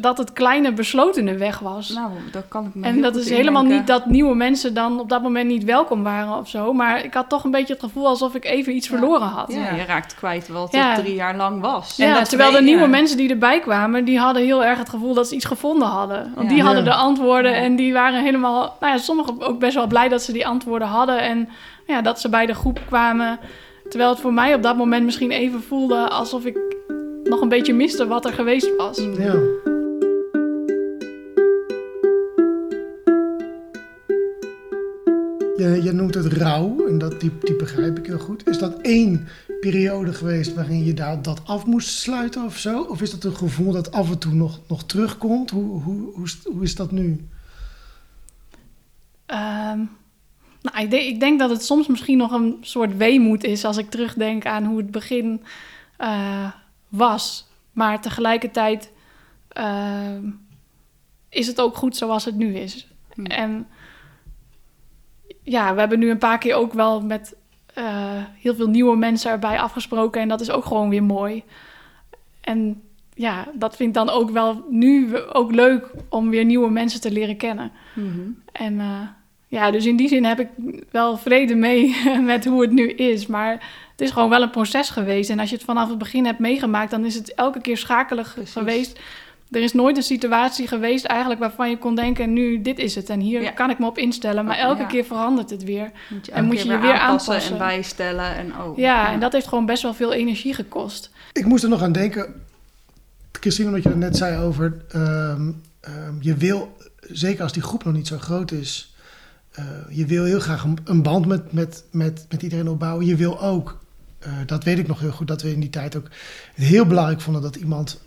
dat het kleine beslotene weg was. Nou, dat kan ik me En dat is helemaal niet dat nieuwe mensen dan op dat moment niet welkom waren of zo. Maar ik had toch een beetje het gevoel alsof ik even iets verloren had. Ja, je raakt kwijt wat het drie jaar lang was. Ja, terwijl de nieuwe mensen die erbij kwamen, die hadden heel erg het gevoel dat ze iets gevonden hadden. Want die hadden de antwoorden en die waren helemaal... Nou ja, sommigen ook best wel blij dat ze die antwoorden hadden. En ja, dat ze bij de groep kwamen. Terwijl het voor mij op dat moment misschien even voelde alsof ik nog een beetje miste wat er geweest was. Ja. Je, je noemt het rouw, en dat, die, die begrijp ik heel goed. Is dat één periode geweest waarin je daar, dat af moest sluiten of zo? Of is dat een gevoel dat af en toe nog, nog terugkomt? Hoe, hoe, hoe, hoe is dat nu? Ehm, nou, ik, denk, ik denk dat het soms misschien nog een soort weemoed is als ik terugdenk aan hoe het begin uh, was. Maar tegelijkertijd uh, is het ook goed zoals het nu is. Hmm. En ja, we hebben nu een paar keer ook wel met uh, heel veel nieuwe mensen erbij afgesproken. En dat is ook gewoon weer mooi. En ja, dat vind ik dan ook wel nu ook leuk om weer nieuwe mensen te leren kennen. Mm En uh, ja, dus in die zin heb ik wel vrede mee [LAUGHS] met hoe het nu is. Maar het is gewoon wel een proces geweest. En als je het vanaf het begin hebt meegemaakt, dan is het elke keer schakelig geweest. Er is nooit een situatie geweest eigenlijk waarvan je kon denken... nu, dit is het en hier kan ik me op instellen. Maar elke keer verandert het weer. en moet je je weer aanpassen, en bijstellen. En oh, ja, en dat heeft gewoon best wel veel energie gekost. Ik moest er nog aan denken, Christine, omdat je het net zei over... Ehm, ehm, je wil, zeker als die groep nog niet zo groot is... Uh, je wil heel graag een, band met, met, met, met iedereen opbouwen. Je wil ook, uh, dat weet ik nog heel goed, dat we in die tijd ook heel belangrijk vonden dat iemand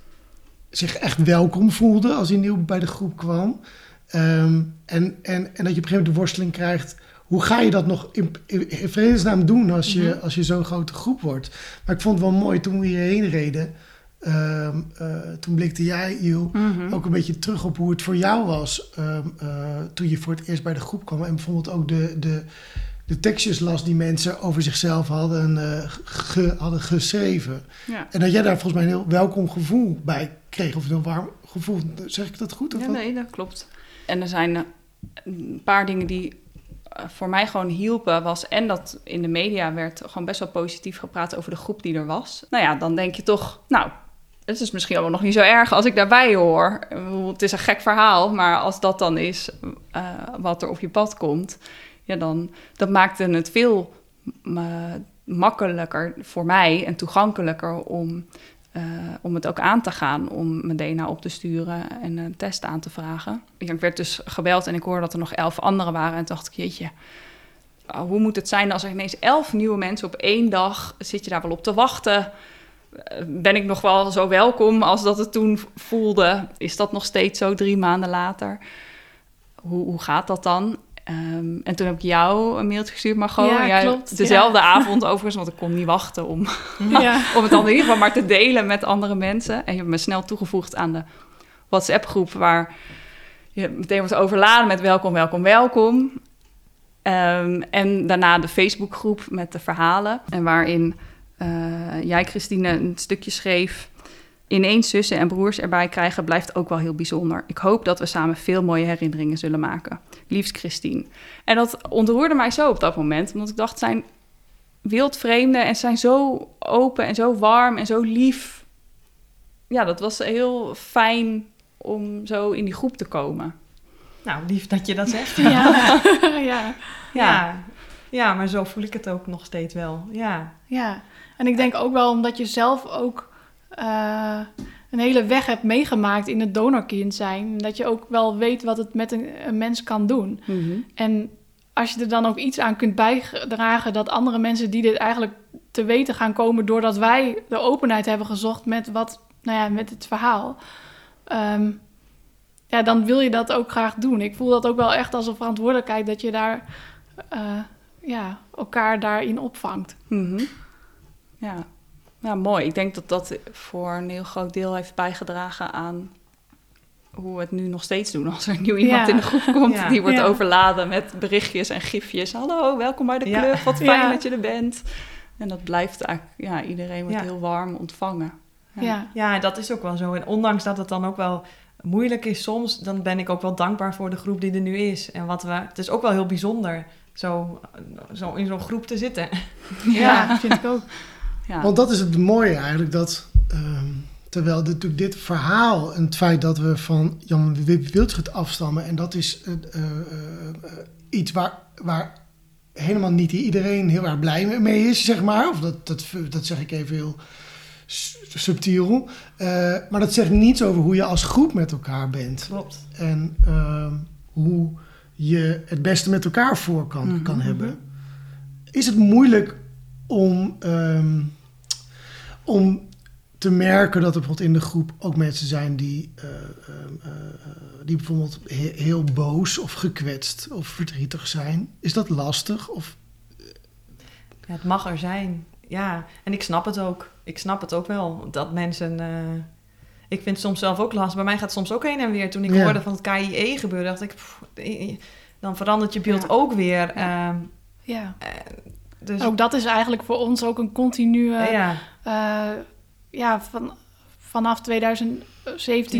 zich echt welkom voelde als hij nieuw bij de groep kwam. Um, en, en, en dat je op een gegeven moment de worsteling krijgt. Hoe ga je dat nog in, in, vredesnaam doen als je, mm als je zo'n grote groep wordt? Maar ik vond het wel mooi toen we hierheen reden. Um, uh, toen blikte jij, Il, mm ook een beetje terug op hoe het voor jou was. Um, uh, toen je voor het eerst bij de groep kwam. En bijvoorbeeld ook de, de, de tekstjes las die mensen over zichzelf hadden, uh, ge, hadden geschreven. Ja. En dat jij daar volgens mij een heel welkom gevoel bij kreeg. Of een warm gevoel. Zeg ik dat goed? Of ja, nee, dat klopt. En er zijn eh, een paar dingen die eh, voor mij gewoon hielpen. Was en dat in de media werd gewoon best wel positief gepraat over de groep die er was. Nou ja, dan denk je toch, nou, het is misschien allemaal nog niet zo erg als ik daarbij hoor. Het is een gek verhaal, maar als dat dan is uh, wat er op je pad komt, ja, dan dat maakte het veel makkelijker voor mij en toegankelijker om uh, om het ook aan te gaan, om mijn DNA op te sturen en een test aan te vragen. Ik werd dus gebeld en ik hoorde dat er nog elf anderen waren. En dacht ik, jeetje, oh, hoe moet het zijn als er ineens elf nieuwe mensen op één dag... zit je daar wel op te wachten? Eh, ben ik nog wel zo welkom als dat het toen voelde? Is dat nog steeds zo drie maanden later? Hoe, hoe gaat dat dan? Um, en toen heb ik jou een mailtje gestuurd, maar gewoon ja, klopt, dezelfde avond overigens, want ik kon niet wachten om, [LAUGHS] ja. [LAUGHS] om het dan in ieder geval maar te delen met andere mensen. En je hebt me snel toegevoegd aan de WhatsApp-groep waar je meteen wordt overladen met welkom, welkom, welkom. Um, en daarna de Facebook-groep met de verhalen en waarin jij, Christine, een stukje schreef ineens zussen en broers erbij krijgen blijft ook wel heel bijzonder. Ik hoop dat we samen veel mooie herinneringen zullen maken. Liefst Christine. En dat ontroerde mij zo op dat moment, omdat ik dacht, zijn wildvreemden en zijn zo open en zo warm en zo lief. ja, dat was heel fijn om zo in die groep te komen. Nou, lief dat je dat zegt. Ja. [LAUGHS] ja. Ja. ja, maar zo voel ik het ook nog steeds wel. Ja, Ja, en ik denk ook wel omdat je zelf ook eh, een hele weg hebt meegemaakt in het donorkind zijn. Dat je ook wel weet wat het met een, een mens kan doen. En als je er dan ook iets aan kunt bijdragen dat andere mensen die dit eigenlijk te weten gaan komen doordat wij de openheid hebben gezocht met wat, nou ja, met het verhaal. ehm, ja, dan wil je dat ook graag doen. Ik voel dat ook wel echt als een verantwoordelijkheid dat je daar eh, ja, elkaar daarin opvangt. Mhm. Ja. ja, mooi. Ik denk dat dat voor een heel groot deel heeft bijgedragen aan hoe we het nu nog steeds doen. Als er nieuw iemand Ja. in de groep komt, Ja. die wordt Ja. overladen met berichtjes en gifjes. Hallo, welkom bij de Ja. club. Wat fijn Ja. dat je er bent. En dat blijft eigenlijk, ja, iedereen wordt Ja. heel warm ontvangen. Ja. Ja. ja, dat is ook wel zo. En ondanks dat het dan ook wel moeilijk is soms, dan ben ik ook wel dankbaar voor de groep die er nu is. En wat we, het is ook wel heel bijzonder zo, zo in zo'n groep te zitten. [LAUGHS] Ja, vind ik ook. Ja. Want dat is het mooie eigenlijk, dat ehm, terwijl dit, natuurlijk dit verhaal en het feit dat we van Jan Wildschut afstammen, en dat is eh, eh, eh, iets waar, waar helemaal niet iedereen heel erg blij mee is, zeg maar. Of dat, dat, dat zeg ik even heel subtiel. Eh, maar dat zegt niets over hoe je als groep met elkaar bent. Klopt. En ehm, hoe je het beste met elkaar voor kan, Mhm, kan hebben. Is het moeilijk om, ehm, om te merken dat er bijvoorbeeld in de groep ook mensen zijn die, eh, ehm, eh, die bijvoorbeeld he- heel boos of gekwetst of verdrietig zijn? Is dat lastig? Of, Ja, het mag er zijn. Ja, en ik snap het ook. Ik snap het ook wel. Dat mensen... eh, ik vind het soms zelf ook lastig. Bij mij gaat het soms ook heen en weer. Toen ik Ja. hoorde van het KIE gebeuren, dacht ik... pff, eh, dan verandert je beeld Ja. ook weer. ehm, Ja. dus Ook dat is eigenlijk voor ons ook een continue... ja, eh, ja, van, vanaf 2017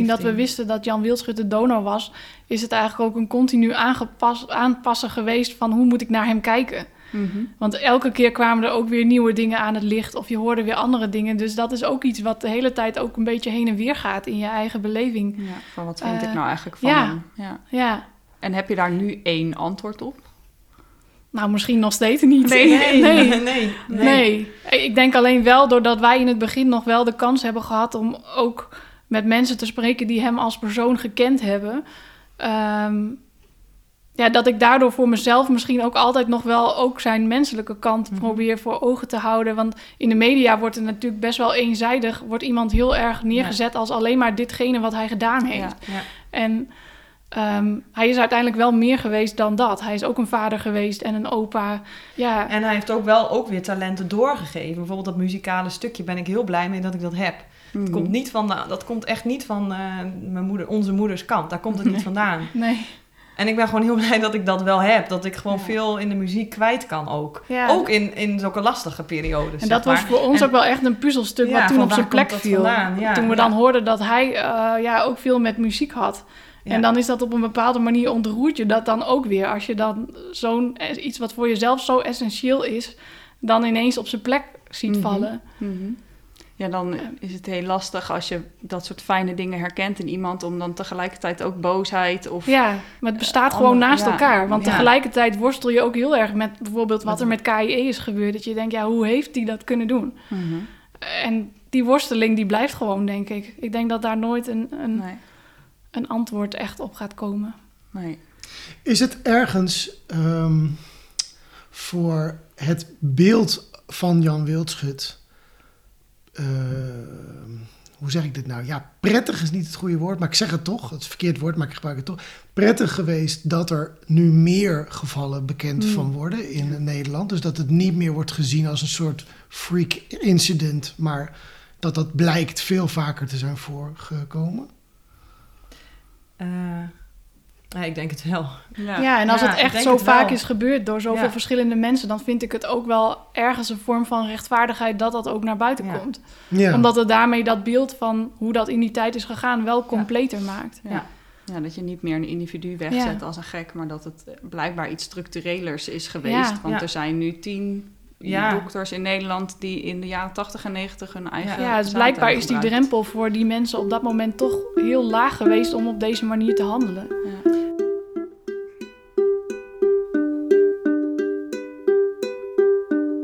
dat we 17. wisten dat Jan Wildschut de donor was... is het eigenlijk ook een continu aangepas, aanpassen geweest van hoe moet ik naar hem kijken. Mhm. Want elke keer kwamen er ook weer nieuwe dingen aan het licht of je hoorde weer andere dingen. Dus dat is ook iets wat de hele tijd ook een beetje heen en weer gaat in je eigen beleving. ja, van wat vind ik Eh, nou eigenlijk van ja. hem? Ja. Ja, En heb je daar nu één antwoord op? nou misschien nog steeds niet. Nee, nee. [LAUGHS] nee. nee, Nee. ik denk alleen wel doordat wij in het begin nog wel de kans hebben gehad om ook met mensen te spreken die hem als persoon gekend hebben. Ehm, ja, dat ik daardoor voor mezelf misschien ook altijd nog wel ook zijn menselijke kant Mhm. probeer voor ogen te houden. Want in de media wordt er natuurlijk best wel eenzijdig, wordt iemand heel erg neergezet als alleen maar ditgene wat hij gedaan heeft. Ja. Ja. En ehm, hij is uiteindelijk wel meer geweest dan dat. Hij is ook een vader geweest en een opa. Ja, En hij heeft ook wel ook weer talenten doorgegeven. Bijvoorbeeld dat muzikale stukje ben ik heel blij mee dat ik dat heb. Mhm. Het komt niet van, dat komt echt niet van eh, mijn moeder, onze moeders kant. Daar komt het niet vandaan. nee. En ik ben gewoon heel [LAUGHS] blij dat ik dat wel heb. Dat ik gewoon Ja. veel in de muziek kwijt kan ook. Ja. Ook in, in zulke lastige periodes. En dat was maar. voor ons En- ook wel echt een puzzelstuk Ja, wat toen op zijn plek viel. vandaan? Toen we dan hoorden dat hij eh, ja, ook veel met muziek had. En dan is dat op een bepaalde manier ontroert je dat dan ook weer. Als je dan zo'n eh, iets wat voor jezelf zo essentieel is, dan ineens op zijn plek ziet Mhm. vallen. Mhm. Ja, dan is het heel lastig als je dat soort fijne dingen herkent in iemand, om dan tegelijkertijd ook boosheid of Ja, maar het bestaat Eh, gewoon andere- naast ja. elkaar. Want Ja. tegelijkertijd worstel je ook heel erg met bijvoorbeeld wat er met KIE is gebeurd. Dat je denkt, ja, hoe heeft die dat kunnen doen? Mhm. En die worsteling die blijft gewoon, denk ik. Ik denk dat daar nooit een, een, Nee, een antwoord echt op gaat komen. nee. Is het ergens ehm, voor het beeld van Jan Wildschut, hoe zeg ik dit nou? Ja, prettig is niet het goede woord, maar ik zeg het toch. Het is een verkeerd woord, maar ik gebruik het toch. Prettig geweest dat er nu meer gevallen bekend Hmm. van worden in Nederland. Dus dat het niet meer wordt gezien als een soort freak incident, maar dat dat blijkt veel vaker te zijn voorgekomen. Eh, ja, ik denk het wel. Ja. Ja, en als Ja, het echt zo het vaak is gebeurd door zoveel Ja. verschillende mensen, dan vind ik het ook wel ergens een vorm van rechtvaardigheid dat dat ook naar buiten Ja. komt. Ja. Omdat het daarmee dat beeld van hoe dat in die tijd is gegaan wel completer maakt. Ja. ja, dat je niet meer een individu wegzet Ja. als een gek, maar dat het blijkbaar iets structurelers is geweest. Ja. Want Ja. er zijn nu tien Ja. dokters in Nederland die in de jaren 80 en 90 hun eigen. Ja, dus blijkbaar is die drempel voor die mensen op dat moment toch heel laag geweest om op deze manier te handelen.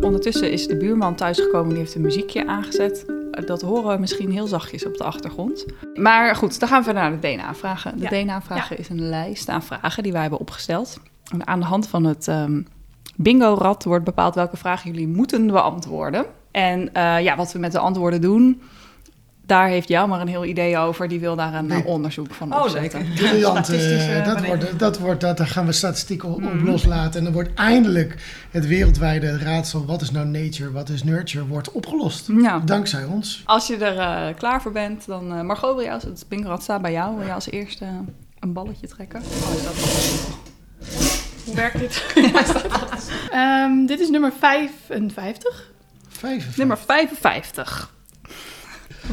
Ondertussen is de buurman thuisgekomen die heeft een muziekje aangezet. Dat horen we misschien heel zachtjes op de achtergrond. Maar goed, dan gaan we verder naar de DNA-vragen. De Ja. DNA-vragen is een lijst aan vragen die wij hebben opgesteld. En aan de hand van het ehm, bingo-rad wordt bepaald welke vragen jullie moeten beantwoorden. En eh, ja, wat we met de antwoorden doen, daar heeft jou maar een heel idee over. Die wil daar een eh, Nee. onderzoek van Oh, opzetten. leuk. Briljant. Statistische eh, dat, wordt, dat, wordt, dat, daar gaan we statistieken op, Mhm. loslaten. En dan wordt eindelijk het wereldwijde raadsel... wat is nou nature, wat is nurture, wordt opgelost. Ja. Dankzij ons. Als je er eh, klaar voor bent, dan... eh Margot, wil als het staat bij jou. Wil jij als eerste een balletje trekken? Oh, is dat Hoe werkt dit? [LAUGHS] Ehm, dit is nummer 55. 55. Nummer 55.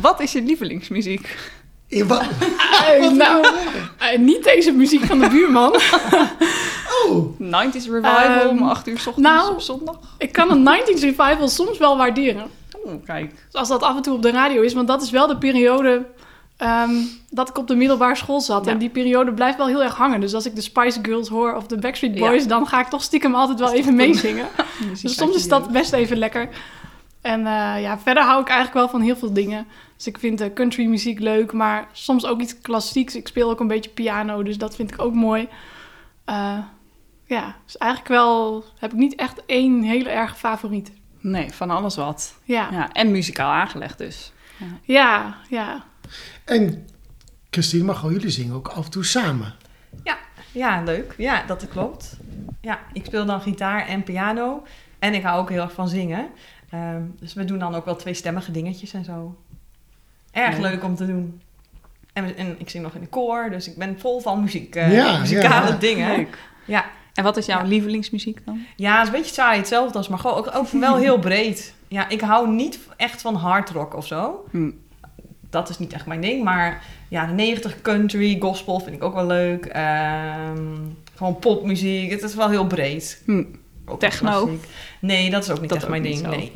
Wat is je lievelingsmuziek? Eh, nou, eh, niet deze muziek van de buurman. [LAUGHS] Oh, 90s Revival om Ehm, 8 uur 's ochtends nou- op zondag? Ik kan een 90s revival soms wel waarderen. Oeh, kijk. Als dat af en toe op de radio is, want dat is wel de periode ehm, dat ik op de middelbare school zat. Ja. En die periode blijft wel heel erg hangen. Dus als ik de Spice Girls hoor of de Backstreet Ja. Boys, dan ga ik toch stiekem altijd wel even meezingen. [LAUGHS] Dus soms is dat best even lekker. En eh, ja, verder hou ik eigenlijk wel van heel veel dingen. Dus ik vind country countrymuziek leuk, maar soms ook iets klassieks. Ik speel ook een beetje piano, dus dat vind ik ook mooi. Eh, ja, dus eigenlijk wel heb ik niet echt één hele erg favoriet. Nee, van alles wat. Ja, Ja, en muzikaal aangelegd dus. ja, ja. En Christine, mag gewoon jullie zingen ook af en toe samen. Ja, leuk. Ja, dat klopt. Ja, ik speel dan gitaar en piano. En ik hou ook heel erg van zingen. Ehm, dus we doen dan ook wel tweestemmige dingetjes en zo. Erg Leuk. leuk om te doen. En, ik zing nog in de koor, dus ik ben vol van muziek, eh, Ja, muzikale ja. dingen. Leuk. Ja. En wat is jouw Ja. lievelingsmuziek dan? ja, het is een beetje saai, hetzelfde als Margot. Ook, ook wel heel breed. Ja, ik hou niet echt van hard rock of zo. Hm. Dat is niet echt mijn ding, maar ja, de 90 country, gospel vind ik ook wel leuk. Ehm, gewoon popmuziek, het is wel heel breed. Hm. Techno? Nee, dat is ook niet echt ook mijn ding. Nee.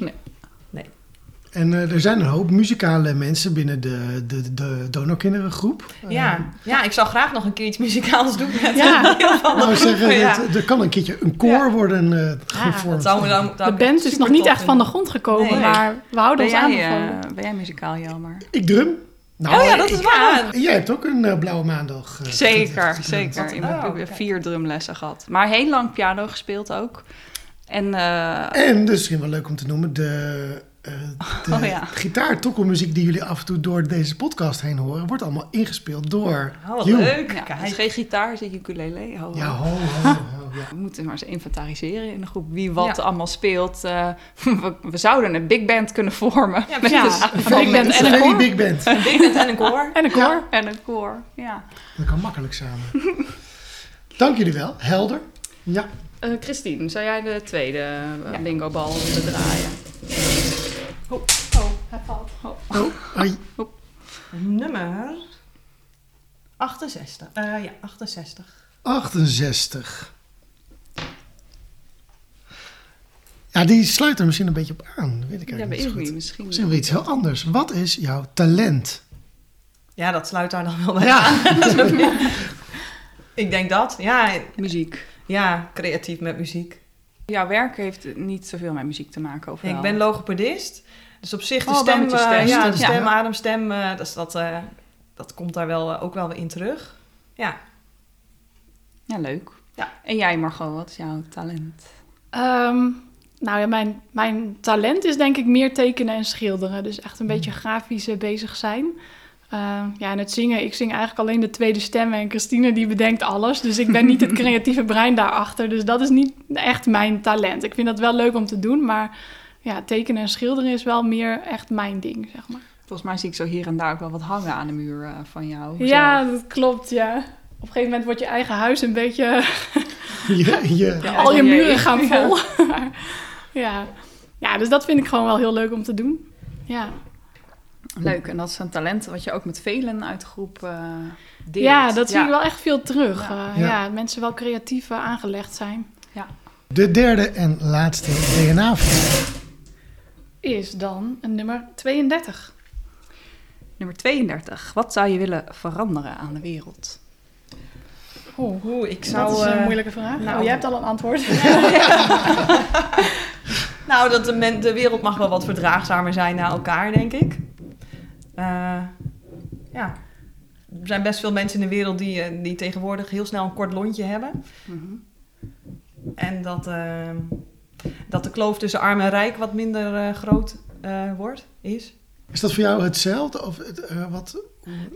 En eh, er zijn een hoop muzikale mensen binnen de, de, de donorkinderengroep. Ja, ja, ik zou graag nog een keer iets muzikaals doen met [LAUGHS] Ja. Nou, zeggen, groep, ja. het- er kan een keertje een koor Ja. worden eh Ja, gevormd. dat zou me dan, zou De band is nog niet echt van de grond gekomen, Nee. maar we houden Ben ons jij, eh, ben jij muzikaal, Jelmer? Ik drum. Nou, Oh ja, dat is waar. Jij hebt ook een eh, blauwe maandag. eh, Zeker, zeker. Ik Oh, heb kijk. vier drumlessen gehad. Maar heel lang piano gespeeld ook. En eh, En, dus misschien wel leuk om te noemen, de, eh de Oh ja. gitaar-tokkelmuziek die jullie af en toe door deze podcast heen horen, wordt allemaal ingespeeld door Oh, leuk. ja, Kijk. het is geen gitaar, het is een ukulele. Ho, ho. Ja, ho, ho, ho, [LAUGHS] ja. We moeten maar eens inventariseren in de groep wie wat Ja. allemaal speelt. Eh, [LAUGHS] we, we zouden een big band kunnen vormen. Ja, [LAUGHS] met Ja, dus een van big band en een koor. big band. Een big band en een koor. En een koor. En een koor, ja. Dat kan makkelijk samen. Dank jullie wel. Helder. Ja. Eh, Christine, zou jij de tweede eh, Ja. bingo-bal willen draaien? Oh, hij valt. Oh, ai. Nummer 68. Eh, ja, 68. 68. Ja, die sluit er misschien een beetje op aan. Dat weet ik Ja, eigenlijk weet niet. Misschien. Misschien wel iets heel anders. Wat is jouw talent? Ja, dat sluit daar dan wel bij Ja, [LAUGHS] [LAUGHS] Ik denk dat. Ja, Muziek. ja, creatief met muziek. Jouw werk heeft niet zoveel met muziek te maken, of Ik ben logopedist. Dus op zich de Oh, stem, eh, stem. ja, de stem, ademstem, eh, dus dat, eh, dat komt daar wel, ook wel weer in terug. Ja, Ja, leuk. Ja. En jij, Margot, wat is jouw talent? Ehm, nou ja, mijn, mijn talent is denk ik meer tekenen en schilderen. Dus echt een beetje grafisch bezig zijn. Ehm, ja, en het zingen, ik zing eigenlijk alleen de tweede stemmen. En Christine die bedenkt alles. Dus ik ben niet het [LAUGHS] creatieve brein daarachter. Dus dat is niet echt mijn talent. Ik vind dat wel leuk om te doen. Maar ja, tekenen en schilderen is wel meer echt mijn ding, zeg maar. Volgens mij zie ik zo hier en daar ook wel wat hangen aan de muur eh, van jou. Ja, dat klopt, ja. Op een gegeven moment wordt je eigen huis een beetje... [LAUGHS] [LAUGHS] Ja, al je muren gaan Ja. vol. ja. ja, dus dat vind ik gewoon wel heel leuk om te doen. Ja, Leuk. En dat is een talent wat je ook met velen uit de groep eh deelt. ja dat zie ik wel echt veel terug. Ja. Ja, Ja. ja mensen wel creatief eh, aangelegd zijn. De derde en laatste DNA-vraag. Is dan een nummer 32. Nummer 32. Wat zou je willen veranderen aan de wereld? Oh, Oeh, ik zou... dat is een eh, moeilijke vraag. nou- oh, jij hebt al een antwoord. [LAUGHS] [LAUGHS] Nou, dat de, men- de wereld mag wel wat verdraagzamer zijn naar elkaar, denk ik. Eh, ja. Er zijn best veel mensen in de wereld die, eh, die tegenwoordig heel snel een kort lontje hebben. Mhm. En dat, eh, dat de kloof tussen arm en rijk wat minder eh, groot eh, wordt, is. Is dat voor jou hetzelfde? Of het, eh, wat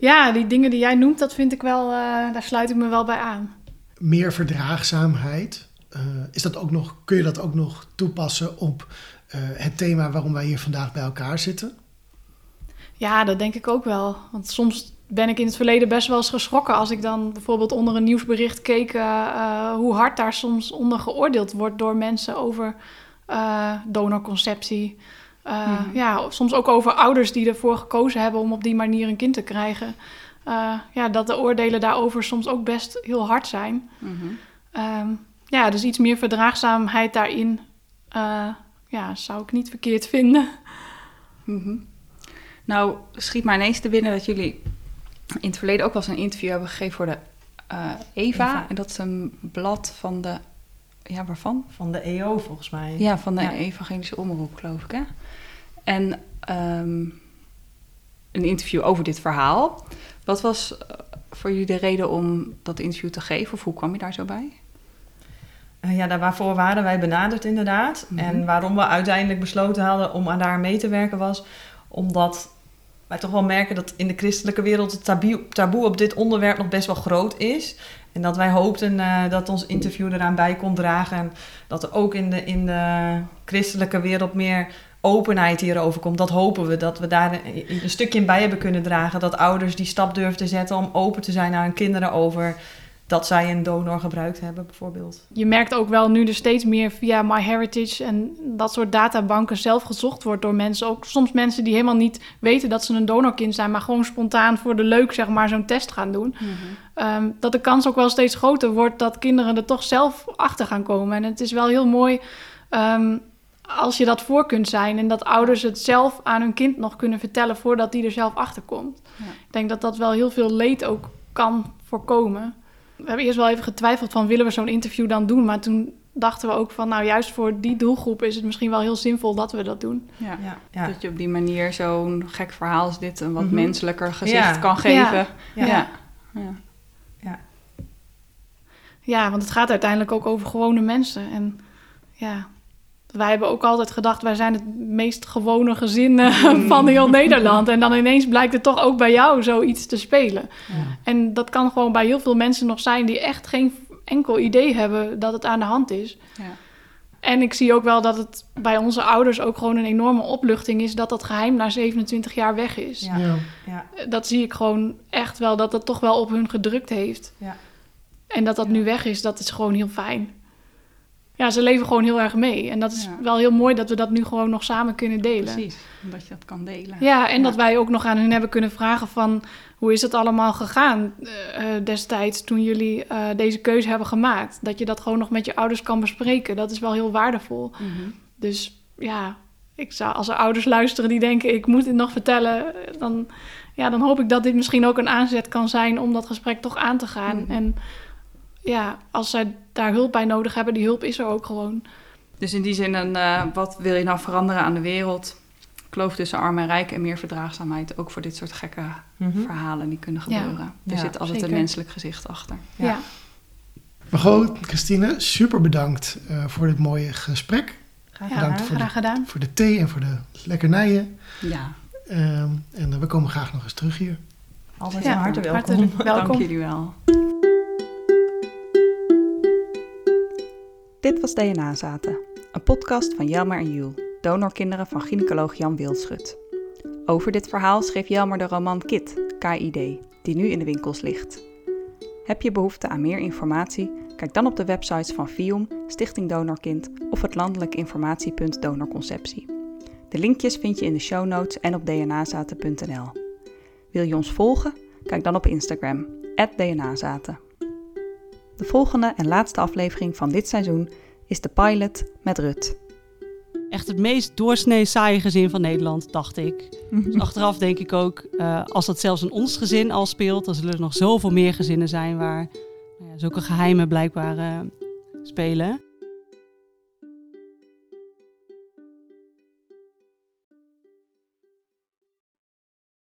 ja, die dingen die jij noemt, dat vind ik wel, eh, daar sluit ik me wel bij aan. meer verdraagzaamheid? Eh, is dat ook nog, kun je dat ook nog toepassen op eh, het thema waarom wij hier vandaag bij elkaar zitten? Ja, dat denk ik ook wel. Want soms ben ik in het verleden best wel eens geschrokken als ik dan bijvoorbeeld onder een nieuwsbericht keek eh, eh, hoe hard daar soms onder geoordeeld wordt door mensen over eh, donorconceptie. Mhm. Ja, soms ook over ouders die ervoor gekozen hebben om op die manier een kind te krijgen. Ja, dat de oordelen daarover soms ook best heel hard zijn. Mhm. Ehm, ja, dus iets meer verdraagzaamheid daarin ja, zou ik niet verkeerd vinden. Mhm. Nou, schiet maar ineens te binnen dat jullie in het verleden ook wel eens een interview hebben gegeven voor de eh, Eva. Eva. En dat is een blad van de... Ja, waarvan? Van de EO volgens mij. Ja, van de Ja. Evangelische Omroep, geloof ik, hè? En ehm, een interview over dit verhaal. Wat was eh, voor jullie de reden om dat interview te geven? Of hoe kwam je daar zo bij? Eh, ja, daar waarvoor waren wij benaderd inderdaad. Mhm. En waarom we uiteindelijk besloten hadden om aan daar mee te werken was... omdat wij toch wel merken dat in de christelijke wereld... het taboe, taboe op dit onderwerp nog best wel groot is. En dat wij hoopten eh, dat ons interview eraan bij kon dragen. En dat er ook in de, in de christelijke wereld meer openheid hierover komt. Dat hopen we, dat we daar een, een stukje in bij hebben kunnen dragen. Dat ouders die stap durven te zetten om open te zijn naar hun kinderen over... dat zij een donor gebruikt hebben bijvoorbeeld. Je merkt ook wel nu er steeds meer via MyHeritage en dat soort databanken zelf gezocht wordt door mensen. Ook soms mensen die helemaal niet weten dat ze een donorkind zijn, maar gewoon spontaan voor de leuk zeg maar zo'n test gaan doen. Ehm, dat de kans ook wel steeds groter wordt dat kinderen er toch zelf achter gaan komen. En het is wel heel mooi ehm, als je dat voor kunt zijn en dat ouders het zelf aan hun kind nog kunnen vertellen voordat die er zelf achter komt. Ja. Ik denk dat dat wel heel veel leed ook kan voorkomen. We hebben eerst wel even getwijfeld van willen we zo'n interview dan doen, maar toen dachten we ook van nou juist voor die doelgroep is het misschien wel heel zinvol dat we dat doen. Ja. Ja, ja. Dat je op die manier zo'n gek verhaal als dit een wat Mhm. menselijker gezicht Ja. kan geven. Ja. Ja. Ja. Ja, want het gaat uiteindelijk ook over gewone mensen. En ja, wij hebben ook altijd gedacht, wij zijn het meest gewone gezin eh, van heel Nederland. En dan ineens blijkt het toch ook bij jou zoiets te spelen. En dat kan gewoon bij heel veel mensen nog zijn die echt geen enkel idee hebben dat het aan de hand is. Ja. En ik zie ook wel dat het bij onze ouders ook gewoon een enorme opluchting is dat dat geheim na 27 jaar weg is. Ja. Ja. ja. Dat zie ik gewoon echt wel, dat dat toch wel op hun gedrukt heeft. Ja. En dat dat Ja. nu weg is, dat is gewoon heel fijn. Ja, ze leven gewoon heel erg mee. En dat is Ja. wel heel mooi dat we dat nu gewoon nog samen kunnen delen. Precies, omdat je dat kan delen. Ja, en Ja. dat wij ook nog aan hun hebben kunnen vragen van... hoe is het allemaal gegaan eh, destijds toen jullie eh, deze keuze hebben gemaakt? Dat je dat gewoon nog met je ouders kan bespreken. Dat is wel heel waardevol. Mhm. Dus ja, ik zou, als er ouders luisteren die denken... ik moet dit nog vertellen, dan, ja, dan hoop ik dat dit misschien ook een aanzet kan zijn... om dat gesprek toch aan te gaan. Mhm. En ja, als zij daar hulp bij nodig hebben, die hulp is er ook gewoon. Dus in die zin, een, eh, wat wil je nou veranderen aan de wereld? Kloof tussen arm en rijk en meer verdraagzaamheid. Ook voor dit soort gekke Mhm. verhalen die kunnen Ja. gebeuren. Er Ja, zit altijd zeker. een menselijk gezicht achter. Ja, Ja. Maar goed, Christine, super bedankt eh, voor dit mooie gesprek. Graag ja, gedaan. Bedankt voor de- graag gedaan. Voor de thee en voor de lekkernijen. Ja, Ehm, en eh, we komen graag nog eens terug hier. Altijd Ja, van harte welkom. hartelijk welkom. dank jullie wel. Dit was DNA Zaten, een podcast van Jelmer en Jules, donorkinderen van gynaecoloog Jan Wildschut. Over dit verhaal schreef Jelmer de roman Kit, KID, die nu in de winkels ligt. Heb je behoefte aan meer informatie? Kijk dan op de websites van FIOM, Stichting Donorkind of het landelijk informatiepunt Donorconceptie. De linkjes vind je in de show notes en op dnazaten.nl. Wil je ons volgen? Kijk dan op Instagram, @dnazaten. De volgende en laatste aflevering van dit seizoen is de pilot met Rut. Echt het meest doorsnee saaie gezin van Nederland, dacht ik. Dus achteraf denk ik ook, uh, als dat zelfs in ons gezin al speelt, dan zullen er nog zoveel meer gezinnen zijn waar ja, zulke geheimen blijkbaar uh, spelen.